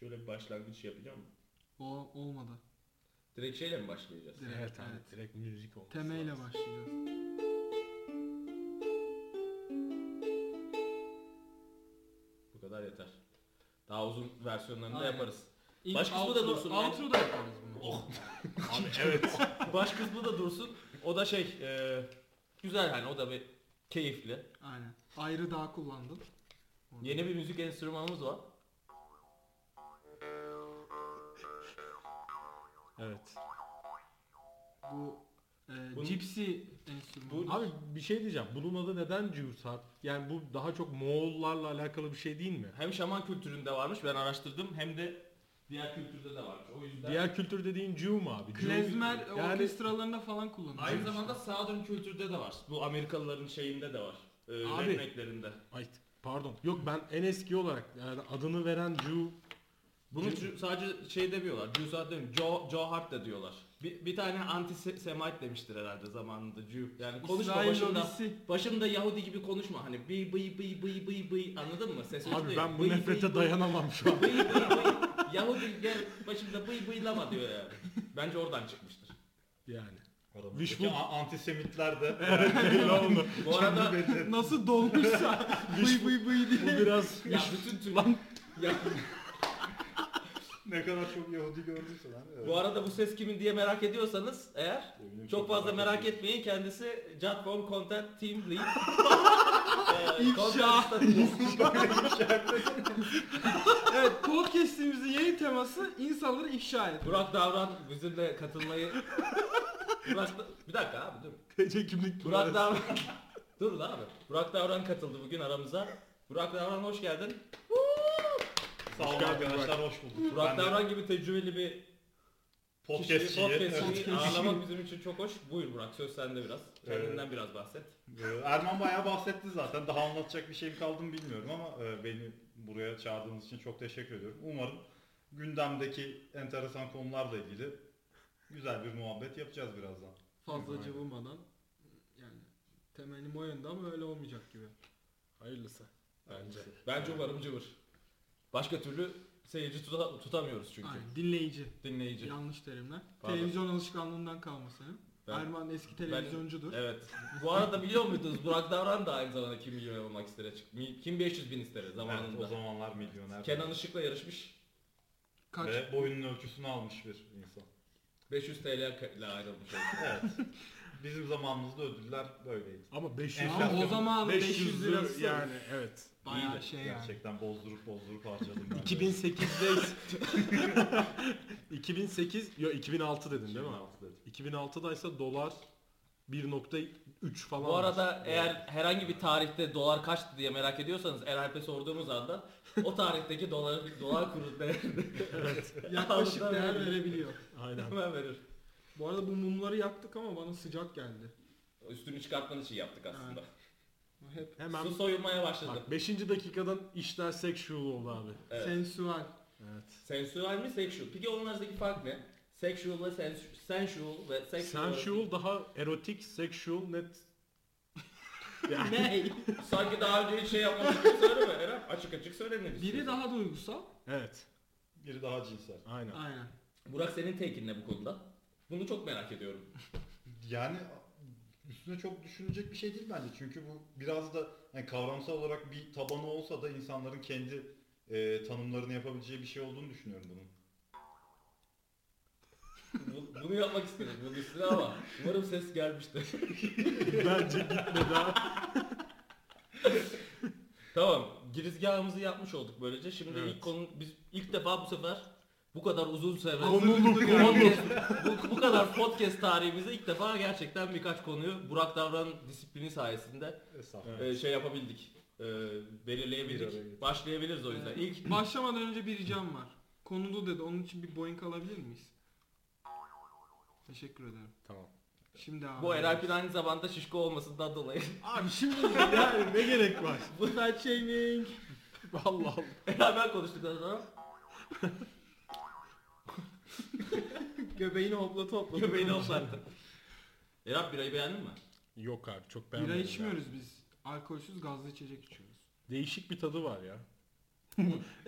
Şöyle bir başlangıç yapacağım mı? O olmadı. Direkt şeyle mi başlayacağız? Direkt, Evet abi evet. direkt müzik olması Temeyle lazım. başlayacağız. Bu kadar yeter. Daha uzun versiyonlarını da Aynen. yaparız. İlk Baş kısmı da dursun. Outro da yaparız bunu. Abi evet. Baş kısmı da dursun. O da şey e, güzel hani o da bir keyifli. Aynen. Ayrı daha kullandım. Orada. Yeni bir müzik enstrümanımız var. Evet. Bu e, Bunun- Gypsy enstrümanı. Bu- Abi bir şey diyeceğim. Bunun adı neden Hart? Yani bu daha çok Moğollarla alakalı bir şey değil mi? Hem şaman kültüründe varmış ben araştırdım hem de diğer kültürde de varmış. O yüzden Diğer kültür dediğin Jew mu abi? Jew- Klezmer yani orkestralarında falan kullanılıyor. aynı zamanda Southern kültürde de var. Bu Amerikalıların şeyinde de var. E, Abi. Ay pardon. Yok ben en eski olarak yani adını veren Jew Bunu Ju- sadece şey demiyorlar. Jew saat demiyor. Joe, Joe Hart da diyorlar. Bir, bir tane anti-Semite demiştir herhalde zamanında Jew. Yani konuşma İsrail başında. lobisi. Başında Yahudi gibi konuşma. Hani bıy bıy bıy bıy bıy bıy anladın mı? Ses Abi ben bu Bıy, nefrete dayanamam şu an. Bıy bıy bıy. Yahudi gel başımda bıy bıylama diyor yani. Bence oradan çıkmıştır. Yani. Wishful- a- antisemitler de oldu. Bu arada Nasıl dolmuşsa bıy bıy bıy Bu diye. biraz ya bütün tür... ya, ne kadar çok Yahudi gördüyse lan. Evet. bu arada bu ses kimin diye merak ediyorsanız eğer Eminim çok fazla merak etmeyin kendisi Jotform Content Team Lead. Content- evet podcastimizin yeni teması insanları ifşa et. Burak Davran bizimle katılmayı Burak da- bir dakika abi dur. TC kimlik Burak Davran dur lan abi. Burak Davran katıldı bugün aramıza. Burak Davran hoş geldin. Sağ olun geldin arkadaşlar hoş bulduk. Burak Ben de Davran gibi tecrübeli bir podcastçiyi. kişiyi, podcastçiyi ağırlamak bizim için çok hoş. Buyur Burak söz sende biraz. Kendinden biraz bahset. Ee, Erman bayağı bahsetti zaten. Daha anlatacak bir şeyim kaldı mı bilmiyorum ama e, beni buraya çağırdığınız için çok teşekkür ediyorum. Umarım gündemdeki enteresan konularla ilgili güzel bir muhabbet yapacağız birazdan. Fazla Aynen. cıvımadan. Yani temelim o yönde ama öyle olmayacak gibi. Hayırlısı. Bence. Bence umarım cıvır. Başka türlü seyirci tuta- tutamıyoruz çünkü. Aynen. Dinleyici. Dinleyici. Yanlış terimler. Pardon. Televizyon alışkanlığından kalma senin. Ben- Erman eski televizyoncudur. Evet. Bu arada biliyor muydunuz Burak Davran da aynı zamanda kim milyon olmak istere çıktı. Kim 500 bin istere Evet, zamanında. o zamanlar milyoner. Kenan Işık'la yarışmış. Kaç? Ve boyunun ölçüsünü almış bir insan. 500 TL ile ayrılmış. Evet. Bizim zamanımızda ödüller böyleydi. Ama 500 Enflasyon. Ama o zaman 500, 500 lirası yani evet. bayağı İyiydi. şey yani. Gerçekten bozdurup bozdurup harcadım ben. de. 2008'de 2008 yok 2006 dedin değil mi? 2006 dedim. 2006'da ise dolar 1.3 falan. Bu arada eğer herhangi bir tarihte dolar kaçtı diye merak ediyorsanız Eralp'e sorduğumuz anda o tarihteki dolar dolar kuru değerini Yaklaşık Aldan değer verebiliyor. Aynen. hemen verir. Bu arada bu mumları yaktık ama bana sıcak geldi. Üstünü çıkartman için yaptık aslında. Hep Hemen Su soyulmaya başladı. bak 5. dakikadan işler sexual oldu abi. Evet. sensual. Evet. Sensual mi sexual? Peki onun arasındaki fark ne? Sexual ve sens- sensual ve sexual. Sensual daha erotik, sexual net. Yani ne? Sanki daha önce hiç şey yapmamış gibi söyleme Eren. Açık açık söyle ne Biri daha duygusal. evet. Biri daha cinsel. Aynen. Aynen. Burak senin take'in ne bu konuda? Bunu çok merak ediyorum. Yani üstüne çok düşünecek bir şey değil bence. Çünkü bu biraz da yani kavramsal olarak bir tabanı olsa da insanların kendi e, tanımlarını yapabileceği bir şey olduğunu düşünüyorum bunun. Bu- Bunu yapmak istedim bunun üstüne ama umarım ses gelmiştir. Bence gitmedi abi. tamam girizgahımızı yapmış olduk böylece. Şimdi Evet. ilk konu biz ilk defa bu sefer bu kadar uzun süre podcast, bu, bu kadar podcast tarihimizde ilk defa gerçekten birkaç konuyu Burak Davran disiplini sayesinde e, şey yapabildik. E, belirleyebildik. Başlayabiliriz o yüzden. İlk Başlamadan önce bir ricam var. Konulu dedi. Onun için bir boink alabilir miyiz? Teşekkür ederim. Tamam. Şimdi abi. bu Eralp'in aynı zamanda şişko olmasından dolayı. Abi şimdi yani ne gerek var? Bu fat shaming. Allah Allah. Beraber konuştuktan sonra Göbeğini hoplata hoplata. göbeğini hoplattı. Eralp birayı beğendin mi? Yok abi çok Bira beğenmedim. içmiyoruz biz. Alkolsüz gazlı içecek içiyoruz. Değişik bir tadı var ya.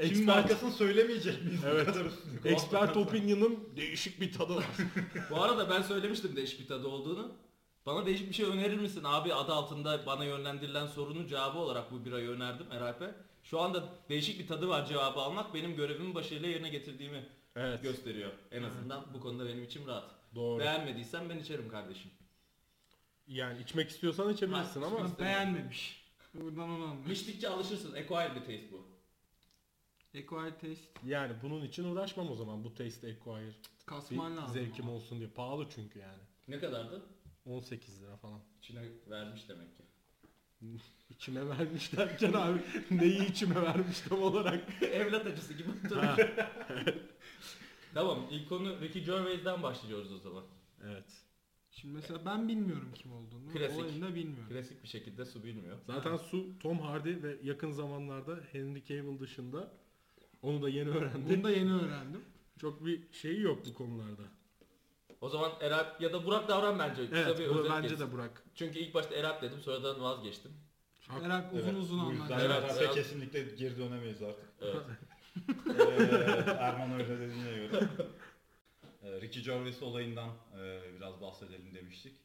Şimdi markasını söylemeyecek miyiz Evet. bu kadar üstüne? expert opinion'ın değişik bir tadı var. Bu arada ben söylemiştim değişik bir tadı olduğunu. Bana değişik bir şey önerir misin abi adı altında bana yönlendirilen sorunun cevabı olarak bu birayı önerdim Eralp'e. Şu anda değişik bir tadı var cevabı almak benim görevimin başarıyla yerine getirdiğimi evet. gösteriyor. En azından bu konuda benim içim rahat. Doğru. Beğenmediysen ben içerim kardeşim. Yani içmek istiyorsan içebilirsin Ha, ama içmek- beğenmemiş. Buradan onu anlıyor. İçtikçe alışırsın. Acquired bir taste bu. Acquired taste yani bunun için uğraşmam o zaman. Bu taste acquire. kasman lazım. zevkim olsun diye. Pahalı çünkü yani. Ne kadardı? 18 lira falan. İçine vermiş demek ki. İçime vermiş derken abi neyi içime vermiş tam olarak. Evlat acısı gibi oturuyor. tamam ilk konu Ricky Gervais'den başlıyoruz o zaman. Evet. Şimdi mesela ben bilmiyorum kim olduğunu. Klasik. Olayını da bilmiyorum. Klasik bir şekilde su bilmiyor. Zaten Su, Tom Hardy ve yakın zamanlarda Henry Cavill dışında onu da yeni öğrendim. Bunu da yeni öğrendim. Çok bir şeyi yok bu konularda. O zaman Erap ya da Burak davran bence. Kısa Evet, bir bu özet bence geçsin. de Burak. Çünkü ilk başta Erap dedim sonradan vazgeçtim. Hak- Merak uzun Evet, uzun Bu yüzden anlatacağım. Evet, Erap'e biraz- kesinlikle geri dönemeyiz artık. Evet. Ee, Erman öyle dediğine göre. Ee, Ricky Gervais olayından e, biraz bahsedelim demiştik.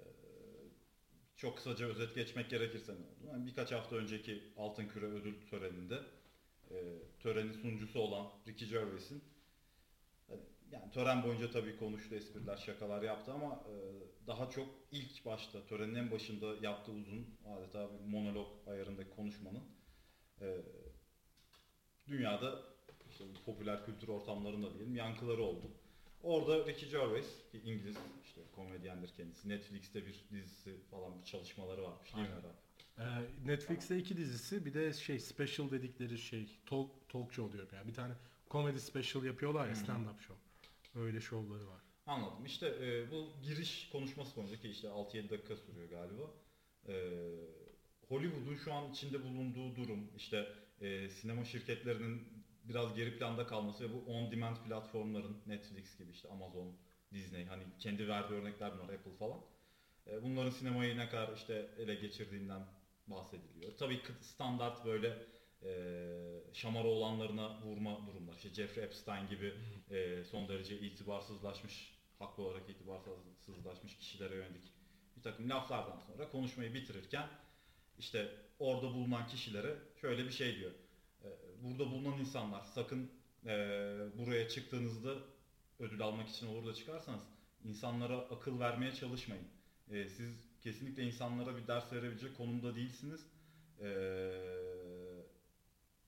Ee, çok kısaca özet geçmek gerekirse ne oldu? Yani birkaç hafta önceki Altın Küre ödül töreninde e, törenin sunucusu olan Ricky Gervais'in yani tören boyunca tabii konuştu, espriler, şakalar yaptı ama e, daha çok ilk başta, törenin en başında yaptığı uzun adeta bir monolog ayarındaki konuşmanın e, dünyada işte popüler kültür ortamlarında diyelim yankıları oldu. Orada Ricky Gervais, ki İngiliz işte komedyendir kendisi. Netflix'te bir dizisi falan bir çalışmaları varmış değil mi? Ee, Netflix'te iki dizisi bir de şey special dedikleri şey talk, talk show diyorum yani. Bir tane comedy special yapıyorlar ya stand up show. Öyle şovları var. Anladım. İşte e, bu giriş konuşması boyunca ki işte 6-7 dakika sürüyor galiba. E, Hollywood'un şu an içinde bulunduğu durum, işte e, sinema şirketlerinin biraz geri planda kalması ve bu on demand platformların Netflix gibi işte Amazon, Disney hani kendi verdiği örnekler bunlar Apple falan. E, bunların sinemayı ne kadar işte ele geçirdiğinden bahsediliyor. Tabii standart böyle e, şamara olanlarına vurma durumlar. İşte Jeffrey Epstein gibi e, son derece itibarsızlaşmış, haklı olarak itibarsızlaşmış kişilere yönelik bir takım laflardan sonra konuşmayı bitirirken işte orada bulunan kişilere şöyle bir şey diyor. E, burada bulunan insanlar sakın e, buraya çıktığınızda ödül almak için olur da çıkarsanız insanlara akıl vermeye çalışmayın. E, siz kesinlikle insanlara bir ders verebilecek konumda değilsiniz. E,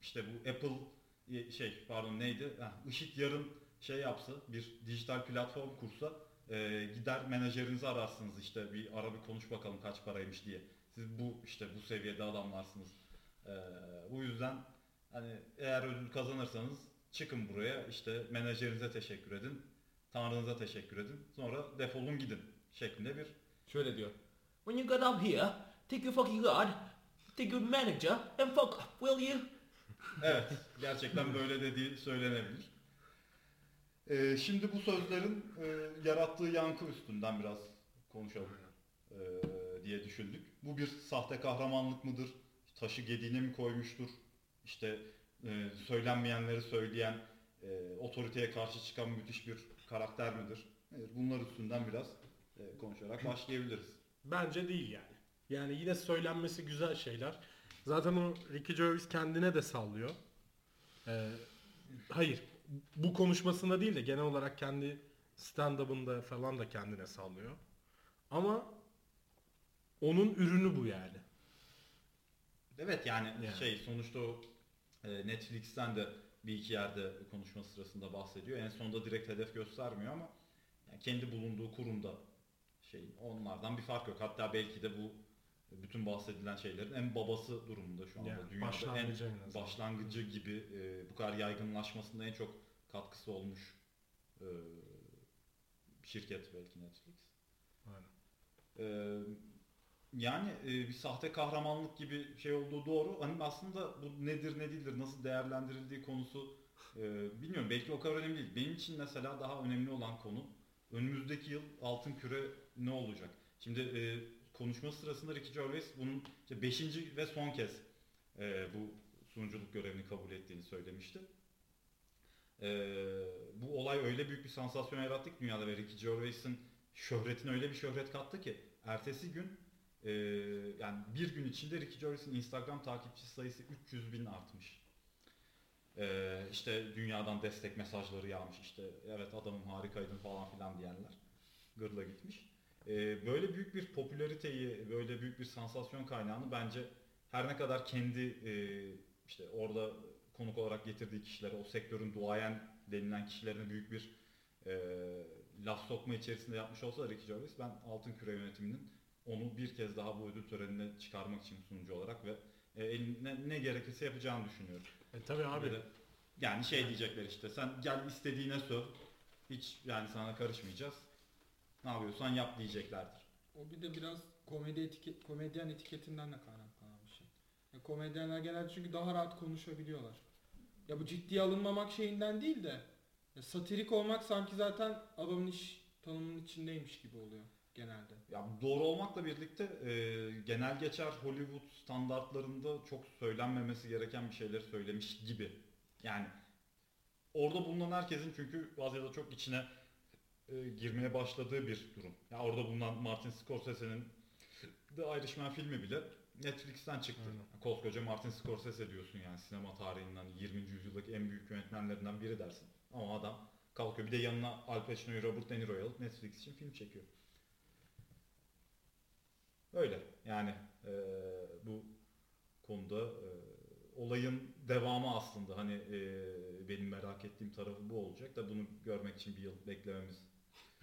işte bu Apple e, şey pardon neydi? Heh, IŞİD yarın şey yapsa bir dijital platform kursa e, gider menajerinizi ararsınız işte bir ara bir konuş bakalım kaç paraymış diye. Siz bu işte bu seviyede adamlarsınız. E, bu yüzden hani eğer ödül kazanırsanız çıkın buraya işte menajerinize teşekkür edin. Tanrınıza teşekkür edin. Sonra defolun gidin şeklinde bir Şöyle diyor. When you get up here, take your fucking God, take your manager and fuck off, will you? Evet, gerçekten böyle dediği söylenebilir. Ee, şimdi bu sözlerin e, yarattığı yankı üstünden biraz konuşalım e, diye düşündük. Bu bir sahte kahramanlık mıdır? Taşı gediğine mi koymuştur? İşte e, söylenmeyenleri söyleyen, e, otoriteye karşı çıkan müthiş bir karakter midir? Evet, bunlar üstünden biraz e, konuşarak başlayabiliriz. Bence değil yani. Yani yine söylenmesi güzel şeyler. Zaten o Ricky Gervais kendine de sallıyor. Ee, hayır. Bu konuşmasında değil de genel olarak kendi stand-up'ında falan da kendine sallıyor. Ama onun ürünü bu yani. Evet yani, Yani. şey sonuçta o e, Netflix'ten de bir iki yerde konuşma sırasında bahsediyor. En sonunda direkt hedef göstermiyor ama yani kendi bulunduğu kurumda şey onlardan bir fark yok. Hatta belki de bu bütün bahsedilen şeylerin en babası durumunda şu anda. Yani Dünyada başlangıcı en başlangıcı gibi e, bu kadar yaygınlaşmasında en çok katkısı olmuş e, şirket belki Netflix. Aynen. Ee, yani e, bir sahte kahramanlık gibi şey olduğu doğru. Hani aslında bu nedir ne değildir, nasıl değerlendirildiği konusu e, bilmiyorum. Belki o kadar önemli değil. Benim için mesela daha önemli olan konu önümüzdeki yıl altın küre ne olacak? Şimdi e, konuşma sırasında Ricky Gervais bunun 5. ve son kez e, bu sunuculuk görevini kabul ettiğini söylemişti. Ee, bu olay öyle büyük bir sansasyon yarattı ki dünyada ve Ricky Gervais'in şöhretine öyle bir şöhret kattı ki ertesi gün e, yani bir gün içinde Ricky Gervais'in Instagram takipçi sayısı 300 bin artmış. Ee, işte dünyadan destek mesajları yağmış işte evet adamım harikaydın falan filan diyenler gırla gitmiş. Ee, böyle büyük bir popülariteyi, böyle büyük bir sansasyon kaynağını bence her ne kadar kendi e, işte orada konuk olarak getirdiği kişilere, o sektörün duayen denilen kişilerine büyük bir e, laf sokma içerisinde yapmış olsa da Ricky Gervais ben Altın Küre yönetiminin onu bir kez daha bu ödül törenine çıkarmak için sunucu olarak ve e, eline ne gerekirse yapacağını düşünüyorum. E tabii abi. Böyle- yani şey diyecekler işte sen gel istediğine söv. Hiç yani sana karışmayacağız. Ne yapıyorsan yap diyeceklerdir. O bir de biraz komedi etiket, komedyen etiketinden de kaynaklanan bir şey. Ya komedyenler genelde çünkü daha rahat konuşabiliyorlar. Ya bu ciddiye alınmamak şeyinden değil de ya satirik olmak sanki zaten adamın iş tanımının içindeymiş gibi oluyor genelde. Ya doğru olmakla birlikte e, genel geçer Hollywood standartlarında çok söylenmemesi gereken bir şeyleri söylemiş gibi. Yani orada bulunan herkesin çünkü da çok içine e, girmeye başladığı bir durum. Ya orada bulunan Martin Scorsese'nin The Irishman filmi bile Netflix'ten çıktı. Aynen. Koskoca Martin Scorsese diyorsun yani sinema tarihinin hani 20. yüzyıldaki en büyük yönetmenlerinden biri dersin. Ama adam kalkıyor bir de yanına Al Pacino'yu Robert De Niro'yu alıp Netflix için film çekiyor. Öyle yani eee, bu konuda eee, olayın devamı aslında hani eee, benim merak ettiğim tarafı bu olacak da bunu görmek için bir yıl beklememiz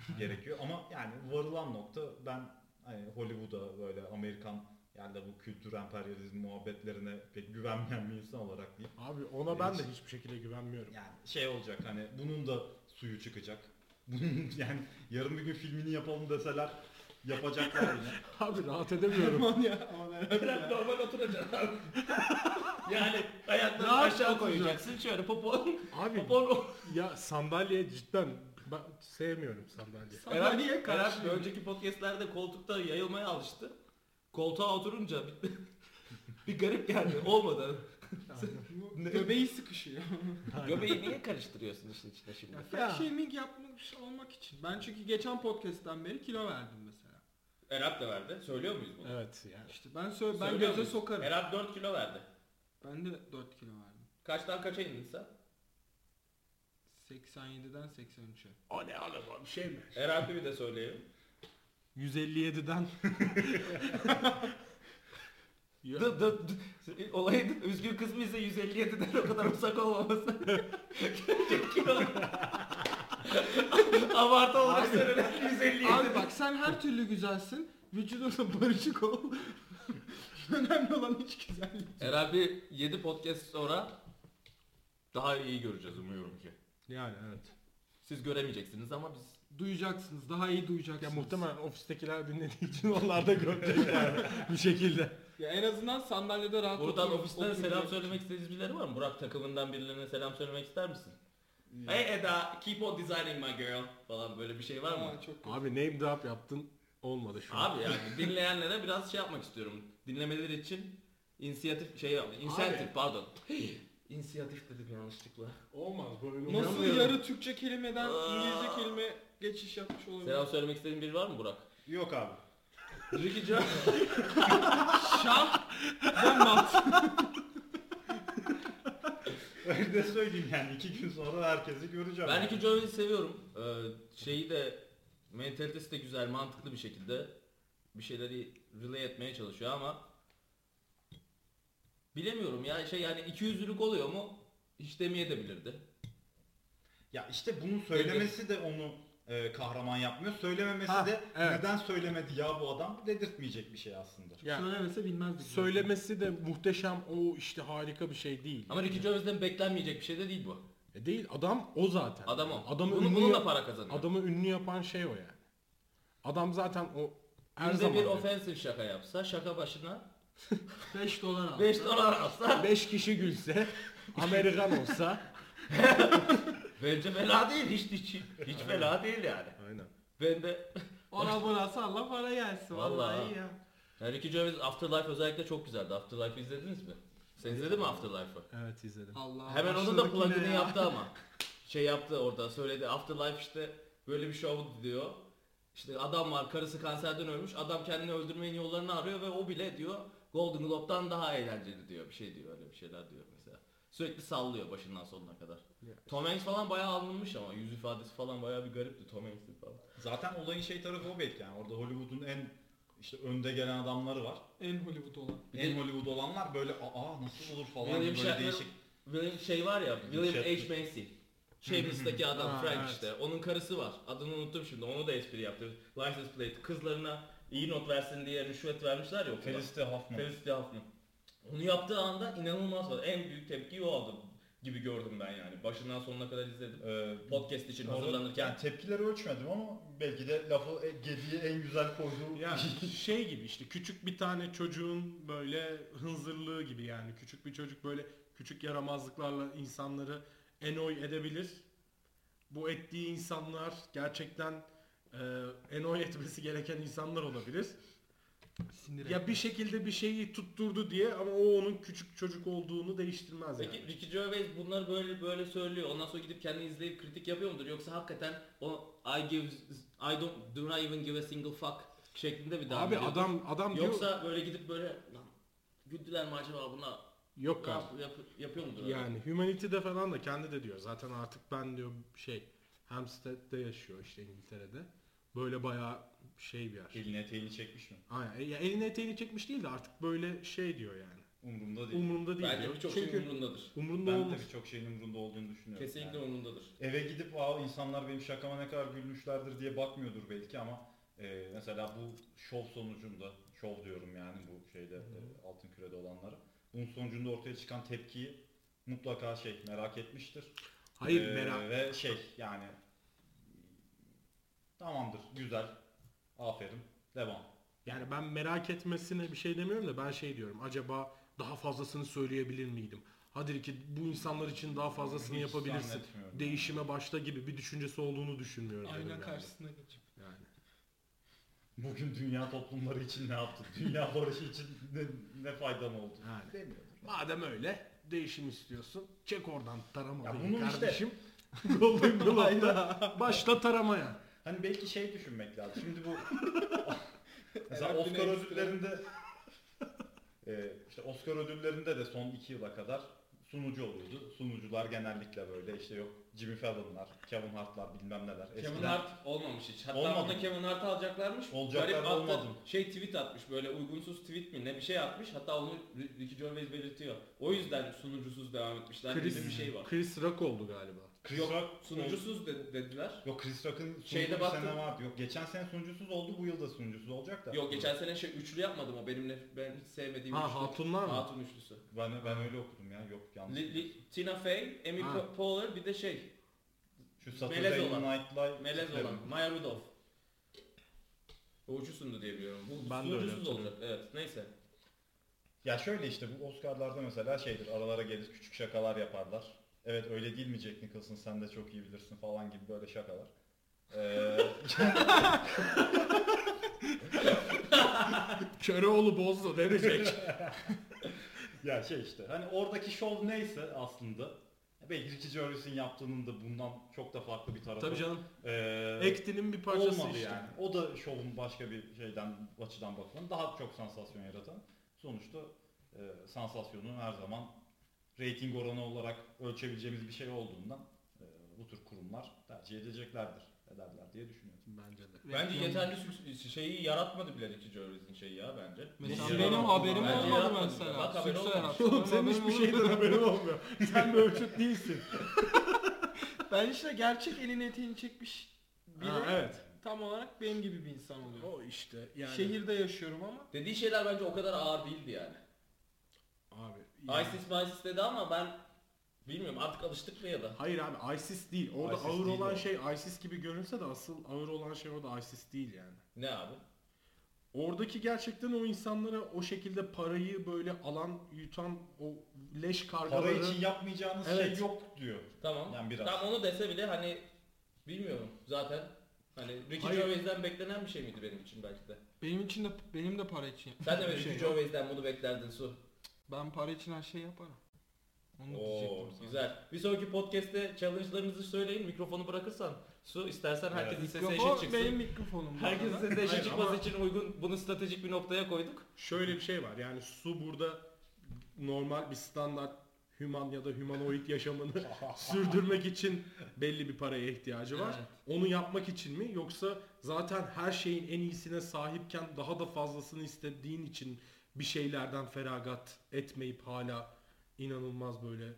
gerekiyor ama yani varılan nokta ben hani Hollywood'a böyle Amerikan yani bu kültür emperyalizm muhabbetlerine pek güvenmeyen bir insan olarak değil. Abi ona ben de hiçbir şekilde güvenmiyorum. Yani şey olacak hani bunun da suyu çıkacak. Bunun yani yarın bir gün filmini yapalım deseler yapacaklar yine. Abi rahat edemiyorum. Aman ya aman herhalde Biraz normal oturacaksın abi. yani ayaklarını aşağı koyacaksın şöyle popon. Abi popon ya sandalye cidden ben sevmiyorum sandalye. Sandalye Karar karşı. önceki podcastlerde koltukta yayılmaya alıştı. Koltuğa oturunca bir, bir garip geldi. Olmadı. Bu Göbeği sıkışıyor. Göbeği niye karıştırıyorsun işin içine şimdi? Ya fat shaming yapmış olmak için. Ben çünkü geçen podcast'ten beri kilo verdim mesela. Erap da verdi. Söylüyor muyuz bunu? Evet yani. İşte ben söyle ben Söylüyor göze muyuz? sokarım. Erap 4 kilo verdi. Ben de 4 kilo verdim. Kaçtan kaça indin sen? 87'den 83'e. O ne oğlum o bir şey mi? Erap'ı bir de söyleyelim. 157'den Ya, Dı, dı, dı. Olayın üzgün kısmı ise 157'den o kadar uzak olmaması. Kilo. Abartı olarak söylenen 157. Abi bak sen her türlü güzelsin. Vücudunla barışık ol. Önemli olan hiç güzellik. Herhalde 7 podcast sonra daha iyi göreceğiz umuyorum ki. Yani evet. Siz göremeyeceksiniz ama biz Duyacaksınız. Daha iyi Ya duyacaksınız. muhtemelen ofistekiler dinlediği için onlar da görecek yani bir şekilde. Ya en azından sandalyede rahat buradan otur- ofisten selam söylemek istediğiniz birileri var mı? Burak takımından birilerine selam söylemek ister misin? Hey Eda, keep on designing my girl falan böyle bir şey var mı? Aa, çok kötü. Abi name drop yaptın olmadı şu an. Abi yani dinleyenlere biraz şey yapmak istiyorum. Dinlemeleri için inisiyatif şey inisiyatif pardon. İnisiyatif dedim yanlışlıkla. Olmaz böyle. Nasıl yarı Türkçe kelimeden. İngilizce kelime geçiş yapmış olabilir? Selam söylemek istediğin biri var mı Burak? Yok abi. Ricky Gervais. Şah ve mat. Öyle de söyleyeyim yani iki gün sonra herkesi göreceğim. ben yani. Ricky Gervais'i seviyorum. Ee, şeyi de mentalitesi de güzel, mantıklı bir şekilde bir şeyleri relay etmeye çalışıyor ama bilemiyorum ya şey yani iki yüzlülük oluyor mu? Hiç demeyebilirdi. Ya işte bunu söylemesi de onu e, kahraman yapmıyor. Söylememesi Ha, de evet. neden söylemedi ya bu adam dedirtmeyecek bir şey aslında. Ya, Söylemese bilmezdik. söylemesi de muhteşem o işte harika bir şey değil. Ama Ricky Gervais'den beklenmeyecek bir şey de değil bu. E değil adam o zaten. Adam o. Adamı Bunu, ünlü bununla yap- para kazanıyor. Adamı ünlü yapan şey o yani. Adam zaten o her Günde zaman bir offensive şaka yapsa, şaka başına 5 dolar al. 5 dolar alsa 5 kişi gülse Amerikan olsa bence fena değil. Hiç hiç, hiç fena değil yani. Aynen. Ben de Ona buna salla para gelsin. Vallahi. Vallahi, iyi ya. Ricky Gervais Afterlife özellikle çok güzeldi. Afterlife'ı izlediniz mi? Sen izledin mi Afterlife'ı? Evet izledim. Allah Hemen onun da plugin'i ya. yaptı ama. Şey yaptı orada söyledi. Afterlife işte böyle bir show diyor. İşte adam var karısı kanserden ölmüş. Adam kendini öldürmenin yollarını arıyor ve o bile diyor Golden Globe'dan daha eğlenceli diyor. Bir şey diyor öyle bir şeyler diyor mesela. Sürekli sallıyor başından sonuna kadar. Tom Hanks falan bayağı alınmış ama yüz ifadesi falan bayağı bir garipti Tom Hanks'in falan. Zaten olayın şey tarafı o belki yani. Orada Hollywood'un en işte önde gelen adamları var. En Hollywood olan. Bir en de- Hollywood olanlar böyle aa nasıl olur falan William böyle Shatner- değişik. William şey var ya William Shatner. H. Macy. Shameless'taki adam Frank evet. işte. Onun karısı var. Adını unuttum şimdi. Onu da espri yaptı. License plate. Kızlarına iyi not versin diye rüşvet vermişler ya okula. Felicity Huffman. Felicity Huffman. Onu yaptığı anda inanılmaz var. En büyük tepkiyi o aldı gibi gördüm ben yani. Başından sonuna kadar izledim. Ee, Podcast için hazırlanırken. Yani tepkileri ölçmedim ama belki de lafı e- gediği en güzel koyduğu Ya şey gibi işte küçük bir tane çocuğun böyle hınzırlığı gibi yani küçük bir çocuk böyle küçük yaramazlıklarla insanları enoy edebilir. Bu ettiği insanlar gerçekten e, enoy etmesi gereken insanlar olabilir. Sinir Ya bir şekilde bir şeyi tutturdu diye ama o onun küçük çocuk olduğunu değiştirmez Peki yani. Ricky Gervais bunları böyle böyle söylüyor. Ondan sonra gidip kendi izleyip kritik yapıyor mudur? Yoksa hakikaten o I give I don't do not even give a single fuck şeklinde bir devam Abi ediyordur? adam adam diyor Yoksa böyle gidip böyle lan güldüler mi acaba buna? yok yap, yap- yapıyor mudur? öyle? Yani Humanity'de falan da kendi de diyor. Zaten artık ben diyor şey Hampstead'de yaşıyor işte İngiltere'de. Böyle bayağı şey bir yer. elini eteğini çekmiş mi? Aynen. Ya elini eteğini çekmiş değil de artık böyle şey diyor yani. Umurumda değil. Umurunda değil Bence diyor. birçok Çünkü şeyin umurundadır. umurunda ben olmaz. de birçok şeyin umurunda olduğunu düşünüyorum. Kesinlikle Yani umurundadır. eve gidip aa insanlar benim şakama ne kadar gülmüşlerdir diye bakmıyordur belki ama e, mesela bu şov sonucunda şov diyorum yani bu şeyde e, altın kürede olanlara. Bunun sonucunda ortaya çıkan tepkiyi mutlaka şey merak etmiştir. Hayır Ee, merak. Ve şey yani tamamdır güzel aferin devam. Yani ben merak etmesine bir şey demiyorum da ben şey diyorum. Acaba daha fazlasını söyleyebilir miydim? Hadi ki bu insanlar için daha fazlasını Hiç yapabilirsin. Değişime başla gibi bir düşüncesi olduğunu düşünmüyorum. Ayna yani. karşısına geçip. Yani. Bugün dünya toplumları için ne yaptı? Dünya barışı için ne, ne faydan oldu? Yani. Demiyordur. Madem öyle değişim istiyorsun. Çek oradan taramayı Ya bunun işte- kardeşim. Golden Globe'da başla taramaya. Hani belki şey düşünmek lazım. Şimdi bu mesela Oscar ödüllerinde e, işte Oscar ödüllerinde de son iki yıla kadar sunucu oluyordu. Sunucular genellikle böyle işte yok Jimmy Fallon'lar, Kevin Hart'lar bilmem neler. Kevin Eskiden- Hart olmamış hiç. Hatta Olmadı mı? Kevin Hart'ı alacaklarmış. Olacaklar Garip attı- olmadı mı? Şey tweet atmış böyle uygunsuz tweet mi ne bir şey atmış. Hatta onu Ricky Gervais belirtiyor. O yüzden sunucusuz devam etmişler gibi bir şey var. Chris Rock oldu galiba. Chris Yok Rock sunucusuz de- dediler. Yok Chris Rock'ın sunucu Şeyde bir baktım. sene vardı. Yok geçen sene sunucusuz oldu bu yıl da sunucusuz olacak da. Yok geçen sene şey üçlü yapmadım o benimle ben hiç sevmediğim Ha üçlü. hatunlar mı? Hatun üçlüsü. Ben, ben öyle okudum ya yok yanlış. Li, Li- Tina Fey, Amy Ha. Po- Poehler bir de şey Şu Melez Saturday olan. Night Live melez tipleri. olan Maya Rudolph. O üçüsündü diye biliyorum. Bu Ben de öyle sunucusuz olacak. Evet neyse. Ya şöyle işte bu Oscar'larda mesela şeydir aralara gelir küçük şakalar yaparlar. Evet öyle değil mi Jack Nicholson sen de çok iyi bilirsin falan gibi böyle şakalar. Ee, Köroğlu bozdu denecek. ya şey işte hani oradaki şov neyse aslında belki Ricky Gervais'in yaptığının da bundan çok da farklı bir tarafı. Tabii canım. Ee, Act'inin bir parçası olmadı işte. yani. O da şovun başka bir şeyden açıdan bakılan daha çok sansasyon yaratan. Sonuçta e, sansasyonu her zaman rating oranı olarak ölçebileceğimiz bir şey olduğundan e, bu tür kurumlar tercih edeceklerdir, ederler diye düşünüyorum. Bence de. Bence yeterli şeyi yaratmadı bile Ricky Gervais'in şeyi ya bence. Mesela benim yaratmadı. haberim Bence olmadı mesela. Bak haberi Sükse olmamış. yarattı. Oğlum Benim senin haberim hiçbir şeyden olmadı. haberin olmuyor. Sen bir ölçüt değilsin. Ben işte gerçek elini eteğini çekmiş biri Ha, evet. tam olarak benim gibi bir insan oluyor. O işte yani. Şehirde yaşıyorum ama Dediği şeyler bence o kadar ağır değildi yani. Abi. Yani- ISIS ISIS dedi ama ben bilmiyorum artık alıştık mı ya da. Hayır abi ISIS değil. Orada ISIS ağır değil olan o. şey ISIS gibi görünse de asıl ağır olan şey orada ISIS değil yani. Ne abi? Oradaki gerçekten o insanlara o şekilde parayı böyle alan, yutan o leş kargaları... Para için yapmayacağınız Evet. şey yok diyor. Tamam. Yani biraz. Tam onu dese bile hani bilmiyorum zaten hani Ricky Hayır. Gervais'den beklenen bir şey miydi benim için belki de. benim için de benim de para için. Sen de mi bir şey Ricky yok. Gervais'den bunu beklerdin Su? Ben para için her şeyi yaparım. Onu Oo, diyecektim sana. güzel. Bir sonraki podcast'te challenge'larınızı söyleyin. Mikrofonu bırakırsan. Su istersen herkesin sesi eşit Mikrofon çıksın. benim mikrofonum. bu Herkesin arada. sesi eşit Hayır, çıkması ama- için uygun bunu stratejik bir noktaya koyduk. Şöyle bir şey var. Yani su burada normal bir standart human ya da humanoid yaşamını sürdürmek için belli bir paraya ihtiyacı var. Evet. Onu yapmak için mi yoksa zaten her şeyin en iyisine sahipken daha da fazlasını istediğin için bir şeylerden feragat etmeyip hala inanılmaz böyle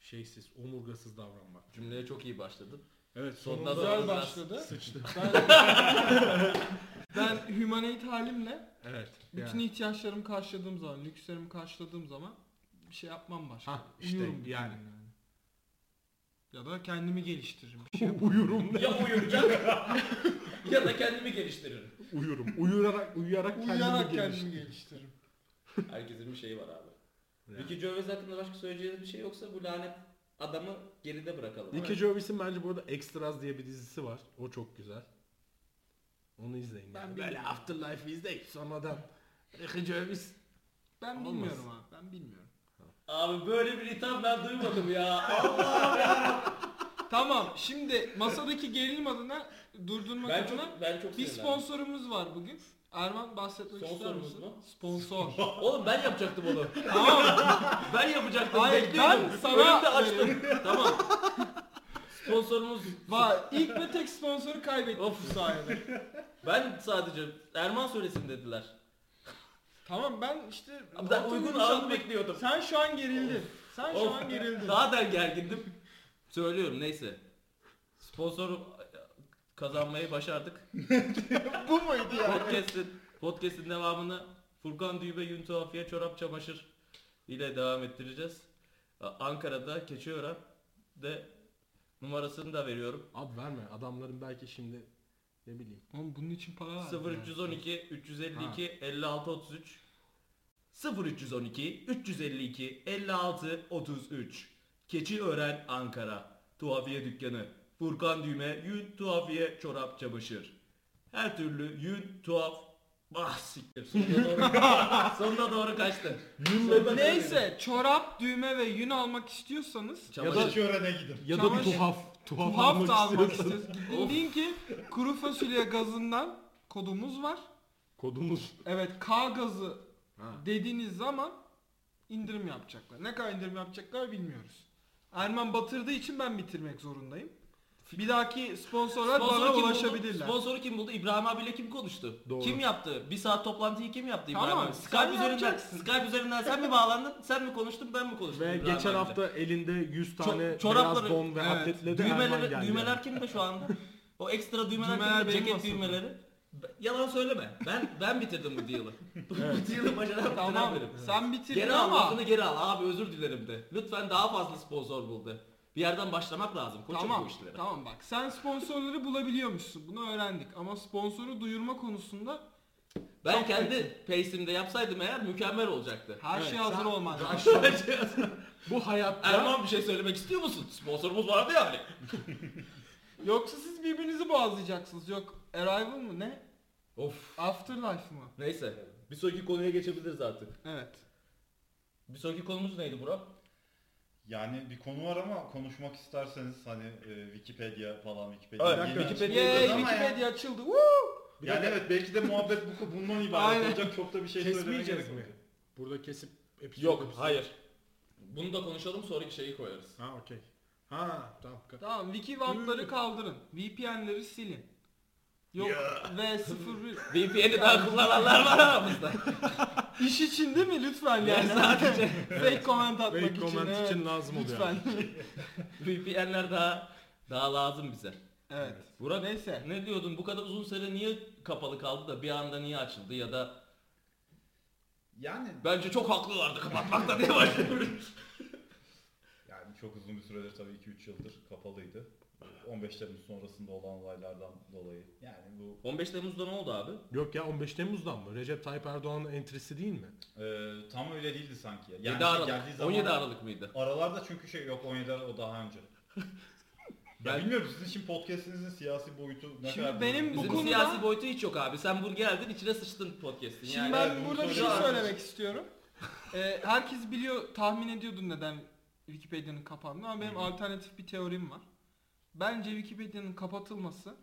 şeysiz, omurgasız davranmak. Cümleye çok iyi başladın. Evet Sonunda sonunda da- Güzel başladı. sıçtı. Ben, ben humanoid halimle Evet. bütün yani. ihtiyaçlarımı karşıladığım zaman, lükslerimi karşıladığım zaman bir şey yapmam başka. Ha, işte bütün yani. Ya da kendimi geliştiririm. Bir şey Uyurum ne? Ya uyuyacak ya da kendimi geliştiririm. Uyurum. Uyurarak uyuyarak kendimi Uyuyarak geliştiririm. kendimi geliştiririm. Herkesin bir şeyi var abi. Yani. Ricky Gervais hakkında başka söyleyeceğiniz bir şey yoksa bu lanet adamı geride bırakalım. Ricky Gervais'in bence burada Extras diye bir dizisi var. O çok güzel. Onu izleyin. Ben yani. Böyle Afterlife izleyin. Sonradan Ricky Gervais. Ben Olmaz. bilmiyorum abi. Ben bilmiyorum. Abi böyle bir itham ben duymadım ya. Tamam şimdi masadaki gerilim adına durdurmak ben adına çok ben çok bir sinirlendim. sponsorumuz var bugün. Erman bahsetmek ister Sponsorumuz misin? mu? Sponsor. Oğlum ben yapacaktım onu. tamam. Ben yapacaktım. Hayır, bekliyordum. ben sana Önümde açtım. tamam. Sponsorumuz Var. İlk ve tek sponsoru kaybettik Of. bu sayede. ben sadece Erman söylesin dediler. Tamam ben işte Ben uygun anı bekliyordum. Sen şu an gerildin. Sen şu Of. an gerildin. Daha da gergindim. Söylüyorum neyse. Sponsoru kazanmayı başardık. bu muydu yani? Podcast'in podcast'in devamını Furkan Düğme Yün Tuhafiye Çorap Çamaşır ile devam ettireceğiz. Ankara'da Keçiören'de numarasını da veriyorum. Abi verme. Adamların belki şimdi ne bileyim. Oğlum bunun için para var. 0312 352 56 33 0312 352 56 33 Keçiören Ankara. Tuhafiye dükkanı. Furkan Düğme Yün Tuhafiye Çorap Çamaşır. Her türlü yün tuhaf. Ah siktir. Sonuna doğru, sonuna doğru kaçtın. Sonuna doğru Neyse çorap, düğme ve yün almak istiyorsanız Çamaşır. Ya da Çören'e gidin. Ya da Çamaşır- bir tuhaf, tuhaf, tuhaf da almak gidin deyin ki kuru fasulye gazından kodumuz var. Kodumuz. Evet K gazı Ha. dediğiniz zaman indirim yapacaklar. Ne kadar indirim yapacaklar bilmiyoruz. Erman batırdığı için ben bitirmek zorundayım. Bir dahaki sponsorlar Sponsoru bana kim ulaşabilirler. Buldu? Sponsoru kim buldu? İbrahim abiyle kim konuştu? Doğru. Kim yaptı? Bir saat toplantıyı kim yaptı İbrahim Tamam, abi? sen Skype üzerinden, yapacaksın. Skype üzerinden sen mi bağlandın? Sen mi konuştun? Ben mi konuştum? Ve İbrahim geçen abiyle? hafta elinde 100 tane Ço- çorapları- beyaz don ve Evet. atletle de Erman Düğmeler, geldi. düğmeler kimde şu anda? O ekstra düğmeler, Düğmeler kimde? benim Ceket aslında. düğmeleri. Yalan söyleme. Ben ben bitirdim bu deal'ı. bu deal'ı başaran bitiren Tamam benim. sen bitirdin Geri al ama lafını geri al. Abi özür dilerim de. Lütfen daha fazla sponsor bul de. Bir yerden başlamak lazım. Koçum tamam bu işlere. tamam bak sen sponsorları bulabiliyormuşsun bunu öğrendik ama sponsoru duyurma konusunda Ben Çok kendi pace'imde yapsaydım eğer mükemmel olacaktı. her Evet, şey hazır sen- olmaz. Bu hayatta Erman bir şey söylemek istiyor musun? Sponsorumuz vardı yani. Yoksa siz birbirinizi boğazlayacaksınız. Yok Arrival mı ne? Of. Afterlife mı? Neyse. Bir sonraki konuya geçebiliriz artık. Evet. Bir sonraki konumuz neydi Burak? Yani bir konu var ama konuşmak isterseniz hani e, Wikipedia falan Wikipedia. Evet, yeni Wikipedia- açıldı Yay ama Wikipedia açıldı. Woo! Bir Yani dakika, evet belki de muhabbet bu bundan ibaret Aynen. olacak. Çok da bir şey söylemeye kesmeyeceğiz gerek mi? yok. Burada kesip episod Yok, episod- hayır. Bunu da konuşalım sonraki şeyi koyarız. Ha okey. Ha tamam. Tamam Wikivant'ları kaldırın. VPN'leri silin. Yok V01. VPN'i daha kullananlar var aramızda. İş için değil mi lütfen yani. Sadece Fake comment atmak Fake için. comment evet. için lazım oluyor. Lütfen. VPN'ler daha daha lazım bize. evet. Burak Neyse. ne diyordun? Bu kadar uzun süre niye kapalı kaldı da bir anda niye açıldı ya da Yani bence çok haklılardı kapatmakta diye başladım. yani çok uzun bir süredir tabii 2-3 yıldır kapalıydı. 15 Temmuz sonrasında olan olaylardan dolayı. Yani bu 15 Temmuz'da ne oldu abi? Yok ya 15 Temmuz'dan mı? Recep Tayyip Erdoğan'ın entrisi değil mi? e, tam öyle değildi sanki. Yani 7 şey Aralık. geldiği zaman 17 Aralık mıydı? Aralarda çünkü şey yok 17 Aralık o daha önce. ya Ben- bilmiyorum sizin şimdi podcast'inizin siyasi boyutu ne Şimdi kadar benim bu Bizim konuda- siyasi boyutu hiç yok abi. Sen bur geldin içine sıçtın podcast'in. Şimdi Yani ben Evet, burada bir şey söylemek istiyorum. e, herkes biliyor, tahmin ediyordu neden Wikipedia'nın kapandığını ama benim alternatif bir teorim var. Bence Wikipedia'nın kapatılması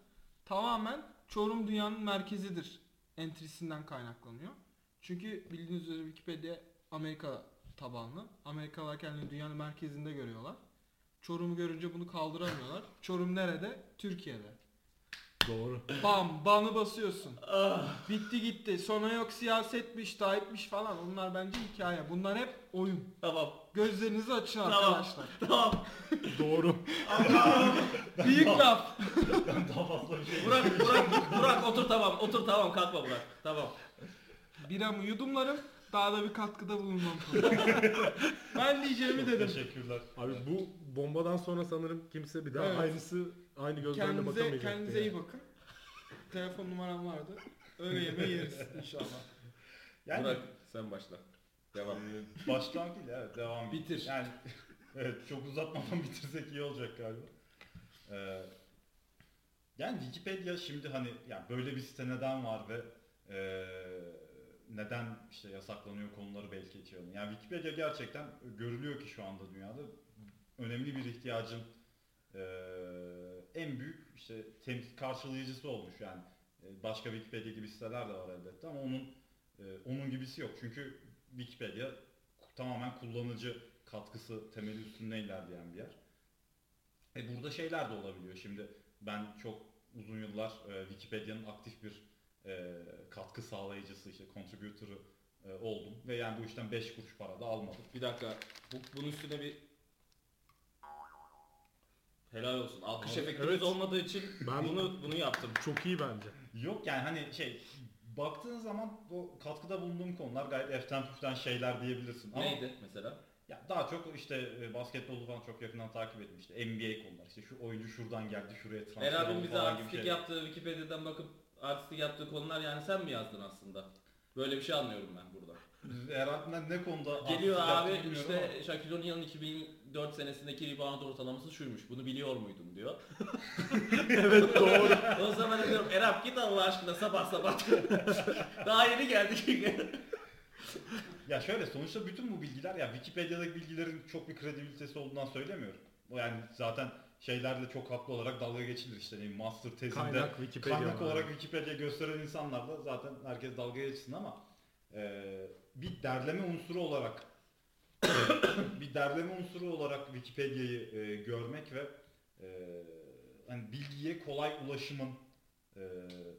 tamamen Çorum dünyanın merkezidir entrisinden kaynaklanıyor. Çünkü bildiğiniz üzere Wikipedia Amerika tabanlı. Amerikalılar kendini dünyanın merkezinde görüyorlar. Çorum'u görünce bunu kaldıramıyorlar. Çorum nerede? Türkiye'de. Doğru. Bam, banı basıyorsun. Bitti gitti. Sonra yok siyasetmiş, Tayyip'miş falan. Onlar bence hikaye. Bunlar hep oyun. Tamam. Gözlerinizi açın Tamam. arkadaşlar. Tamam. Doğru. Büyük laf. Ben daha fazla bir şey Burak, Burak, Burak otur tamam. Otur tamam kalkma Burak. Tamam. Biramı yudumlarım. Daha da bir katkıda bulunmam. ben diyeceğimi dedim. Teşekkürler. Abi bu bombadan sonra sanırım kimse bir daha Evet. aynısı aynı gözlerle Kendinize, bakamayacak. kendinize iyi bakın. Telefon numaram vardı. Öyle yemeği yeriz inşallah. Yani Burak sen başla. Devam. Ee, Baştan değil evet devam. Bitir. Yani evet çok uzatmadan bitirsek iyi olacak galiba. Ee, yani Wikipedia şimdi hani yani böyle bir site neden var ve e, neden işte yasaklanıyor konuları belki açalım. Yani Wikipedia gerçekten görülüyor ki şu anda dünyada önemli bir ihtiyacın e, en büyük işte tem- karşılayıcısı olmuş yani. E, Başka Wikipedia gibi siteler de var elbette ama onun e, onun gibisi yok. Çünkü Wikipedia tamamen kullanıcı katkısı temeli üstünde ilerleyen bir yer. E burada şeyler de olabiliyor. Şimdi ben çok uzun yıllar e, Wikipedia'nın aktif bir e, katkı sağlayıcısı işte contributor'ı e, oldum ve yani bu işten 5 kuruş para da almadım. Bir dakika. Bu, bunun üstüne bir Helal olsun. Alkış efektimiz evet. olmadığı için Ben- bunu bunu yaptım. Çok iyi bence. Yok yani hani şey baktığın zaman o katkıda bulunduğum konular gayet eften püften şeyler diyebilirsin. Ama Neydi mesela? Ya daha çok işte e, basketbolu falan çok yakından takip ettim işte NBA konular işte şu oyuncu şuradan geldi şuraya transfer oldu bize falan gibi artistlik yaptığı Wikipedia'dan bakıp artistlik yaptığı konular yani sen mi yazdın aslında? Böyle bir şey anlıyorum ben burada. Erab'ın ne konuda Geliyor abi yaptığını bilmiyorum ama- işte Shaquille O'Neal'ın 2004 senesindeki rebound ortalaması şuymuş. Bunu biliyor muydun diyor. Evet doğru. o zaman diyorum Erap git Allah aşkına sabah sabah. Daha yeni geldik. Ya şöyle sonuçta bütün bu bilgiler ya Wikipedia'daki bilgilerin çok bir kredibilitesi olduğundan söylemiyorum. O yani zaten şeylerle çok haklı olarak dalga geçilir işte ne bileyim, master tezinde Kaynak Wikipedia kaynak var. olarak Wikipedia gösteren insanlar da zaten herkes dalga geçsin ama e, bir derleme unsuru olarak bir derleme unsuru olarak Wikipedia'yı e, görmek ve e, hani bilgiye kolay ulaşımın e,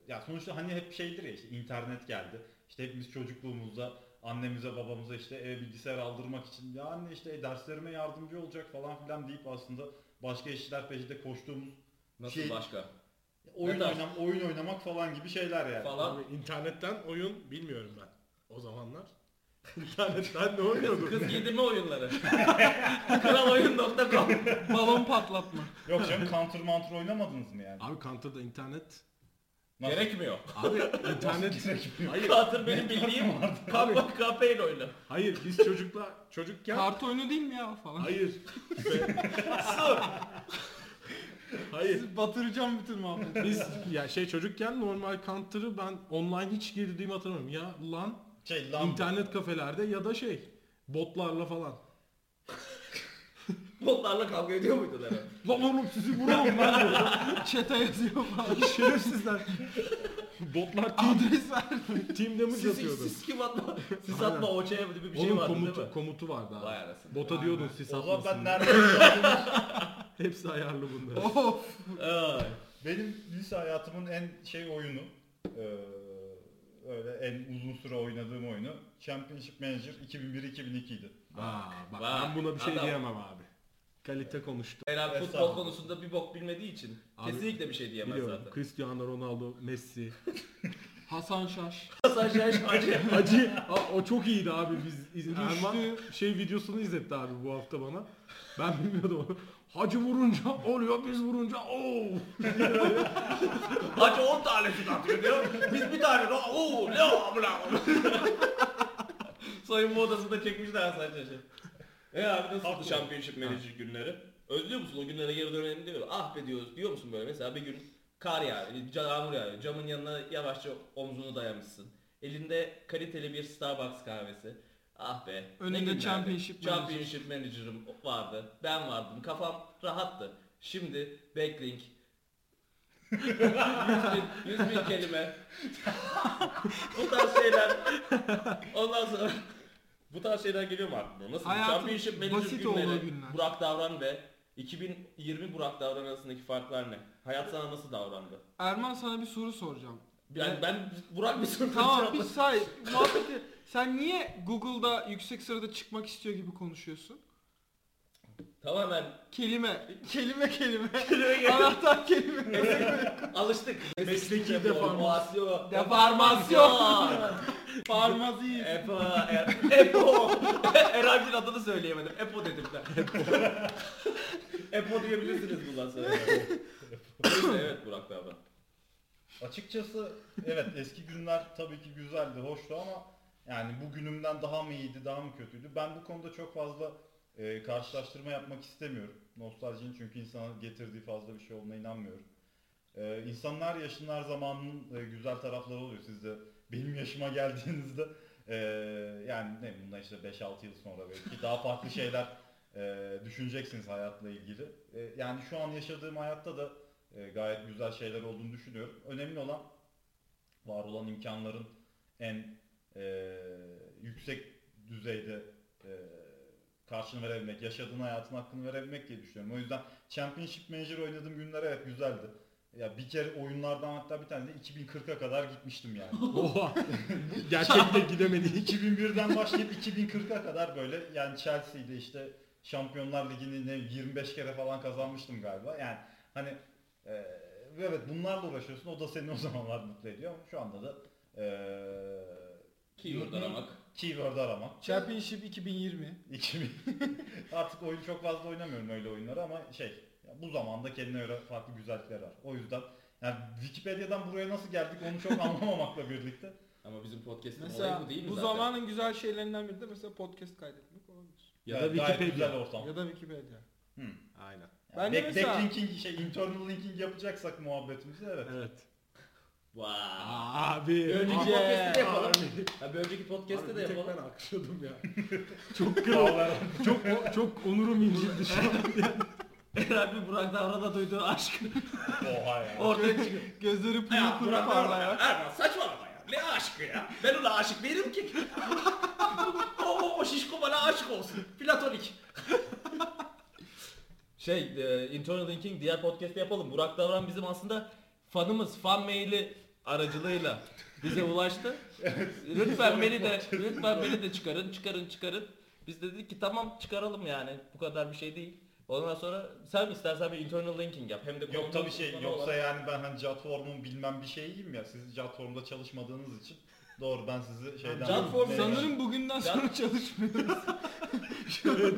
ya sonuçta hani hep şeydir ya işte internet geldi. İşte hepimiz çocukluğumuzda annemize babamıza işte eve bilgisayar aldırmak için ya anne işte e, derslerime yardımcı olacak falan filan deyip aslında başka işler peşinde koştuğumuz Nasıl Şey- başka? oyun oynam oyun oynamak falan gibi şeyler yani. Falan. Abi internetten oyun bilmiyorum ben. O zamanlar. İnternetten ne oynuyordum? Kız giydirme oyunları. Kraloyun.com Balon patlatma. Yok canım counter counter oynamadınız mı yani? Abi Counter'da internet. Nasıl? Gerekmiyor. Abi internet. Hayır. Katır benim bildiğim kamp kampanya oyunu. Hayır biz çocuklar çocukken. Kart oyunu değil mi ya falan. Hayır. Su. Hayır. Sizi batıracağım bütün muhabbeti. Biz ya şey çocukken normal Counter'ı ben online hiç girdiğimi hatırlamıyorum. Ya lan Şey lan internet kafelerde ya da şey botlarla falan. Botlarla kavga ediyor muydun herhalde? Lan oğlum sizi vururum ben burada. Çete yazıyor falan. Şerefsizler. Botlar team, Adres ver. team damage Siz, atıyordu. siz kim atma? Siz Aynen. atma o şey gibi bir şey Onun vardı komutu, değil mi? komutu vardı abi. Vay anasını. Bota diyordun sis o zaman atmasın. ben diye. nerede Hepsi ayarlı bunlar. of. Ay. Benim lise hayatımın en şey oyunu eee, öyle en uzun süre oynadığım oyunu Championship Manager 2001-2002 idi. Aa, bak Vay, ben buna bir şey adam. diyemem abi. Kalite konuştu. Herhalde futbol Estağfurullah. konusunda bir bok bilmediği için Abi, kesinlikle bir şey diyemez Biliyorum. zaten. Cristiano Ronaldo, Messi. Hasan Şaş. Hasan Şaş Hacı. Hacı Aa, o çok iyiydi abi biz iz-. Erman şey videosunu izletti abi bu hafta bana. Ben bilmiyordum onu. Hacı vurunca oluyor biz vurunca ooo. Hacı 10 tane şut atıyor diyor. Biz bir tane de ooo ne o bla. Soyunma odasında çekmişler Hasan Şaş'ı. E abi nasıl Haklı. Championship Manager günleri? Özlüyor musun o günlere geri dönelim diyor. Ah be diyoruz diyor musun böyle mesela bir gün kar yağıyor, yağmur yağıyor. Camın yanına yavaşça omzunu dayamışsın. Elinde kaliteli bir Starbucks kahvesi. Ah be. Önünde. Championship. Championship Manager'ım vardı. Ben vardım. Kafam rahattı. Şimdi backlink. 100 bin, 100 bin kelime. bu tarz şeyler. Ondan sonra bu tarz şeyler geliyor mu aklına? Nasıl? Hayatın Championship Manager günleri, günler. Burak Davran ve 2020 Burak Davran arasındaki farklar ne? Hayat sana nasıl davrandı? Erman sana bir soru soracağım. Yani ben Burak bir soru Tamam bir say. Muhabbeti. Sen niye Google'da yüksek sırada çıkmak istiyor gibi konuşuyorsun? Tamamen Kelime. Kelime kelime. Kelime- Anahtar kelime. alıştık. Mesleki deformasyon. Deformasyon. Farmazi. Epo, e- Epo. Eray'ın adını söyleyemedim. Epo dedim ben. Epo diyebilirsiniz bundan sonra. Neyse, evet Burak Davran. Açıkçası evet eski günler tabii ki güzeldi, hoştu ama yani bugünümden daha mı iyiydi, daha mı kötüydü? Ben bu konuda çok fazla e, karşılaştırma yapmak istemiyorum. Nostaljinin çünkü insana getirdiği fazla bir şey olduğuna inanmıyorum. E, insanlar yaşının her zamanının e, güzel tarafları oluyor. Siz de benim yaşıma geldiğinizde e, yani ne bundan işte 5-6 yıl sonra belki daha farklı şeyler e, düşüneceksiniz hayatla ilgili. E, yani şu an yaşadığım hayatta da e, gayet güzel şeyler olduğunu düşünüyorum. Önemli olan var olan imkanların en e, yüksek düzeyde e, karşını verebilmek, yaşadığın hayatın hakkını verebilmek diye düşünüyorum. O yüzden Championship Manager oynadığım günler evet güzeldi. Ya bir kere oyunlardan hatta bir tane de 2040'a kadar gitmiştim yani. Oha. Gerçekte gidemedi. 2001'den başlayıp 2040'a kadar böyle yani Chelsea'de işte Şampiyonlar Ligi'ni ne 25 kere falan kazanmıştım galiba. Yani hani e, evet bunlarla uğraşıyorsun. O da seni o zamanlar mutlu ediyor şu anda da e, Keyword aramak. keyword aramak. Championship 2020. 2000 Artık oyun çok fazla oynamıyorum öyle oyunları ama şey ya bu zamanda kendine göre farklı güzellikler var. O yüzden yani Wikipedia'dan buraya nasıl geldik onu çok anlamamakla birlikte. Ama bizim podcast'ın olayı Mesela bu değil mi bu zaten? zamanın güzel şeylerinden biri de mesela podcast kaydetmek olabilir. Ya da Yani gayet Wikipedia. güzel ortam. Ya da Wikipedia. Hı. Aynen. Ben de back, mesela- backlinking şey internal linking yapacaksak muhabbetimizi evet. Evet. Vay. Abi. Bir önceki podcast'te de yapalım. Ha, bir önceki podcast'te Abi de bir tek yapalım. ben alkışladım ya. çok kral. çok çok onurum incildi şu an. Eray bir Burak Davran'a duyduğu aşk Oha ya. ortaya çıkıyor. Gözleri pırıl Ya pırıl Burak Davran parlayor. Erman saçmalama ya. Ne aşkı ya? Ben ona aşık değilim ki. o, o, o şişko bana aşık olsun. Platonik. şey, e, Internal Linking diğer podcast'te yapalım. Burak Davran bizim aslında fanımız. Fan maili aracılığıyla bize ulaştı. lütfen beni de lütfen beni de çıkarın, çıkarın, çıkarın. Biz de dedik ki tamam çıkaralım yani. Bu kadar bir şey değil. Ondan sonra sen istersen bir internal linking yap. Hem de Yok tabii şey yoksa olarak- yani ben hani Jotform'un bilmem bir şeyiyim ya siz Jotform'da çalışmadığınız için doğru ben sizi şeyden Jotform Sanırım bugünden sonra çalışmıyoruz.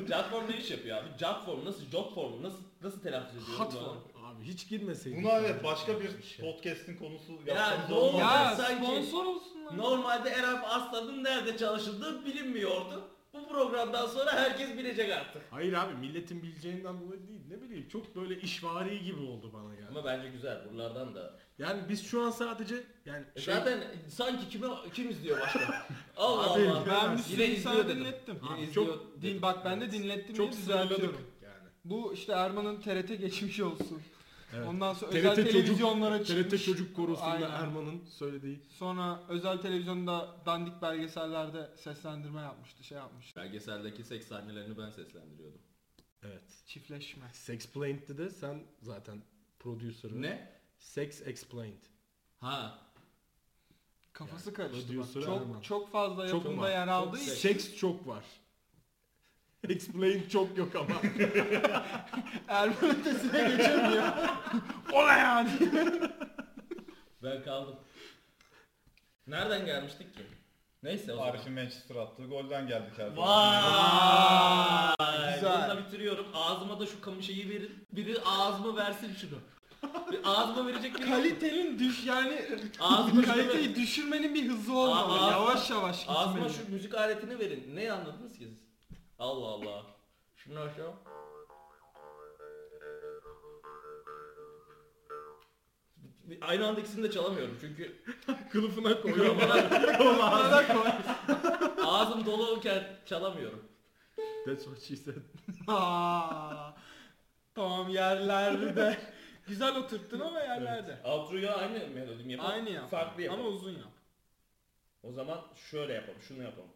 Jotform ne iş yapıyor abi? Jotform nasıl Jotform nasıl nasıl telaffuz ediyoruz? Hot bunu? form. Abi hiç girmeseydik. Buna evet başka Yani bir şey. podcast'in konusu Ya, yapsanız ne olmaz. oldu? ya sanki- sponsor olsunlar. Normalde Erap Arslan'ın nerede çalışıldığı bilinmiyordu. Bu programdan sonra herkes bilecek artık. Hayır abi milletin bileceğinden dolayı değil. Ne bileyim çok böyle işvari gibi oldu bana geldi. Ama bence güzel buralardan da. Yani biz şu an sadece yani E şey, Zaten sanki kime kim izliyor başka? Allah Abi, Allah. Ben bir sürü Yine insan izliyor dedim. dinlettim. Yine Abi, izliyor çok- dedim. Din bak ben de dinlettim çok diye sınırladık düzeltiyorum. yani. Bu işte Erman'ın TRT geçmiş olsun. Evet. Ondan sonra TRT özel çocuk- televizyonlara çıkmış. TRT Çocuk Korosu'nda. Erman'ın söylediği. Sonra özel televizyonda dandik belgesellerde seslendirme yapmıştı, şey yapmıştı. Belgeseldeki seks sahnelerini ben seslendiriyordum. Evet. Çiftleşme. Sexplained'de de sen zaten producer'ı. Ne? Sex Explained. Ha. Kafası Yani karıştı bak. Erman. Çok çok fazla Çok yapımda var. yer aldığı için. Seks çok var. Explained çok yok ama. Erman ötesine geçemiyor. o ne yani? Ben kaldım. Nereden gelmiştik ki? Neyse o zaman. Arif'in Manchester attığı golden geldik her. Vay! Güzel. Bununla bitiriyorum. Ağzıma da şu kamu şeyi verin. Biri ağzıma versin şunu. Bir ağzıma verecek biri yok mu? Kalitenin düş yani Ağzıma şunu ver. kaliteyi düşürmenin bir hızı olmalı. Aa, yavaş yavaş gitmeli. Ağzıma şu müzik aletini verin. Ne anladınız ki siz? Allah Allah. Şunu aşağı. aynı anda ikisini de çalamıyorum çünkü Kılıfına koyuyor. ağzım doluyken çalamıyorum. That's what she said. Aa, tamam yerlerde. Güzel oturttun ama yerlerde. Outro'yu aynı melodi mi yapalım? Aynı yap. Farklı yapalım. Ama uzun yap. O zaman şöyle yapalım, şunu yapalım.